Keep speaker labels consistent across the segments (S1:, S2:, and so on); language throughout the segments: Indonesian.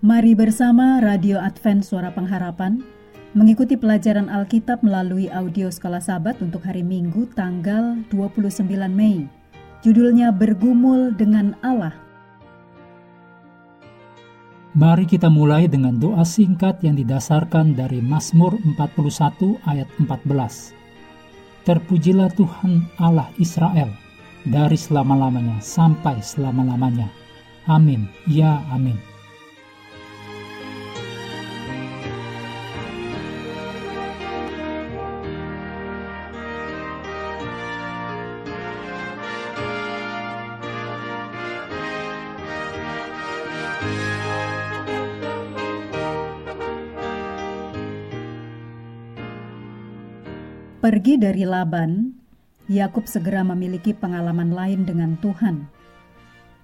S1: Mari bersama Radio Advent Suara Pengharapan mengikuti pelajaran Alkitab melalui audio Skala Sabat untuk hari Minggu tanggal 29 Mei. Judulnya Bergumul dengan Allah.
S2: Mari kita mulai dengan doa singkat yang didasarkan dari Mazmur 41 ayat 14. Terpujilah Tuhan Allah Israel dari selama-lamanya sampai selama-lamanya. Amin. Ya, amin.
S1: Pergi dari Laban, Yakub segera memiliki pengalaman lain dengan Tuhan.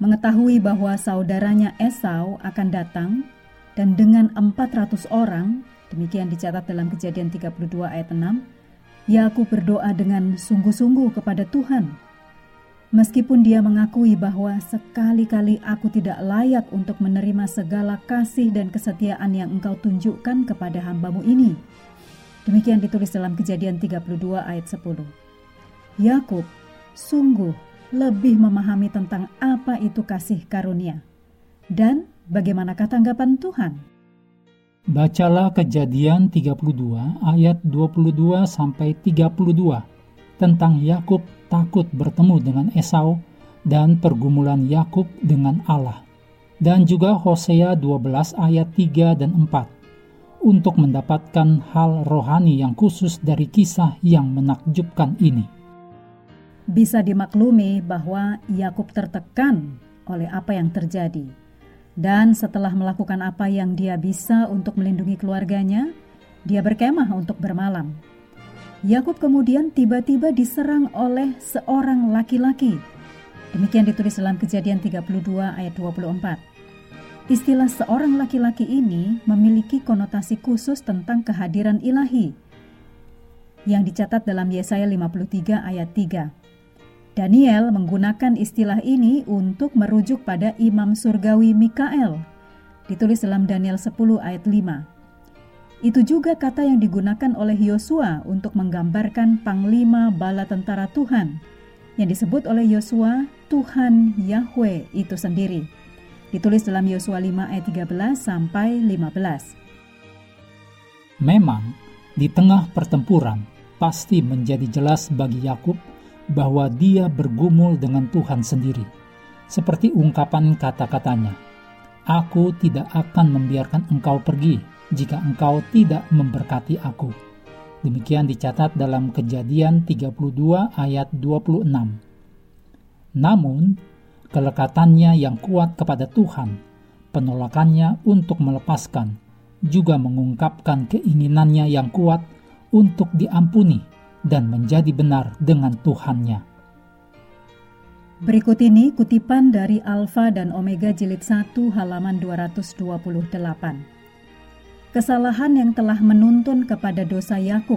S1: Mengetahui bahwa saudaranya Esau akan datang dan dengan 400 orang, demikian dicatat dalam Kejadian 32 ayat 6, Yakub berdoa dengan sungguh-sungguh kepada Tuhan. Meskipun dia mengakui bahwa sekali-kali aku tidak layak untuk menerima segala kasih dan kesetiaan yang engkau tunjukkan kepada hambamu ini, Demikian ditulis dalam kejadian 32 ayat 10. Yakub sungguh lebih memahami tentang apa itu kasih karunia. Dan bagaimanakah tanggapan Tuhan?
S2: Bacalah kejadian 32 ayat 22 sampai 32 tentang Yakub takut bertemu dengan Esau dan pergumulan Yakub dengan Allah. Dan juga Hosea 12 ayat 3 dan 4 untuk mendapatkan hal rohani yang khusus dari kisah yang menakjubkan ini.
S1: Bisa dimaklumi bahwa Yakub tertekan oleh apa yang terjadi, dan setelah melakukan apa yang dia bisa untuk melindungi keluarganya, dia berkemah untuk bermalam. Yakub kemudian tiba-tiba diserang oleh seorang laki-laki. Demikian ditulis dalam Kejadian 32 ayat 24. Istilah seorang laki-laki ini memiliki konotasi khusus tentang kehadiran ilahi yang dicatat dalam Yesaya 53 ayat 3. Daniel menggunakan istilah ini untuk merujuk pada imam surgawi Mikael. Ditulis dalam Daniel 10 ayat 5. Itu juga kata yang digunakan oleh Yosua untuk menggambarkan panglima bala tentara Tuhan yang disebut oleh Yosua Tuhan Yahweh itu sendiri. Ditulis dalam Yosua 5 ayat 13 sampai 15.
S2: Memang di tengah pertempuran pasti menjadi jelas bagi Yakub bahwa dia bergumul dengan Tuhan sendiri. Seperti ungkapan kata-katanya, Aku tidak akan membiarkan engkau pergi jika engkau tidak memberkati aku. Demikian dicatat dalam kejadian 32 ayat 26. Namun, kelekatannya yang kuat kepada Tuhan, penolakannya untuk melepaskan, juga mengungkapkan keinginannya yang kuat untuk diampuni dan menjadi benar dengan Tuhannya.
S1: Berikut ini kutipan dari Alfa dan Omega jilid 1 halaman 228. Kesalahan yang telah menuntun kepada dosa Yakub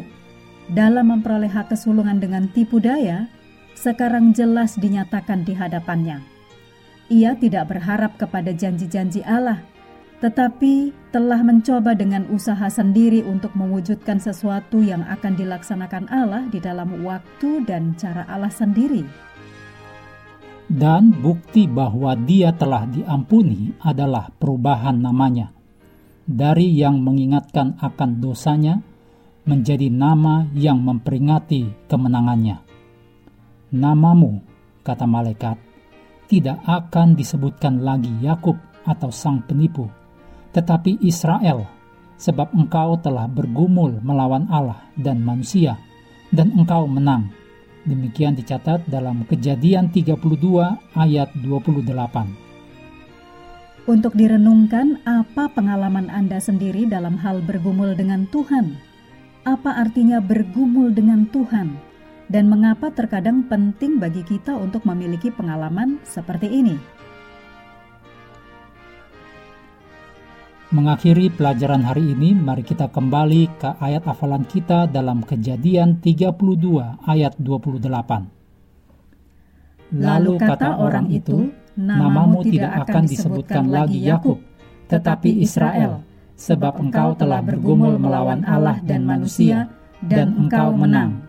S1: dalam memperoleh hak kesulungan dengan tipu daya sekarang jelas dinyatakan di hadapannya ia tidak berharap kepada janji-janji Allah, tetapi telah mencoba dengan usaha sendiri untuk mewujudkan sesuatu yang akan dilaksanakan Allah di dalam waktu dan cara Allah sendiri.
S2: Dan bukti bahwa dia telah diampuni adalah perubahan namanya. Dari yang mengingatkan akan dosanya menjadi nama yang memperingati kemenangannya. Namamu, kata malaikat, tidak akan disebutkan lagi Yakub atau sang penipu, tetapi Israel, sebab engkau telah bergumul melawan Allah dan manusia, dan engkau menang. Demikian dicatat dalam Kejadian 32 ayat 28.
S1: Untuk direnungkan apa pengalaman Anda sendiri dalam hal bergumul dengan Tuhan? Apa artinya bergumul dengan Tuhan? Dan mengapa terkadang penting bagi kita untuk memiliki pengalaman seperti ini.
S2: Mengakhiri pelajaran hari ini, mari kita kembali ke ayat hafalan kita dalam Kejadian 32 ayat 28.
S1: Lalu kata orang itu, namamu tidak akan disebutkan lagi Yakub,
S2: tetapi Israel, sebab engkau telah bergumul melawan Allah dan manusia, dan engkau menang.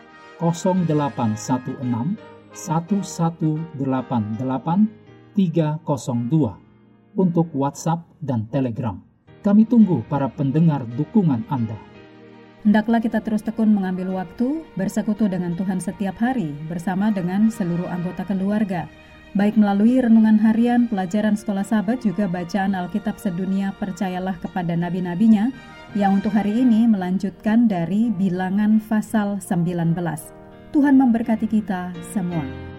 S2: 0816 1188 302 untuk WhatsApp dan Telegram. Kami tunggu para pendengar dukungan Anda.
S1: Hendaklah kita terus tekun mengambil waktu bersekutu dengan Tuhan setiap hari bersama dengan seluruh anggota keluarga baik melalui renungan harian, pelajaran sekolah sahabat, juga bacaan Alkitab sedunia percayalah kepada nabi-nabinya, yang untuk hari ini melanjutkan dari bilangan pasal 19. Tuhan memberkati kita semua.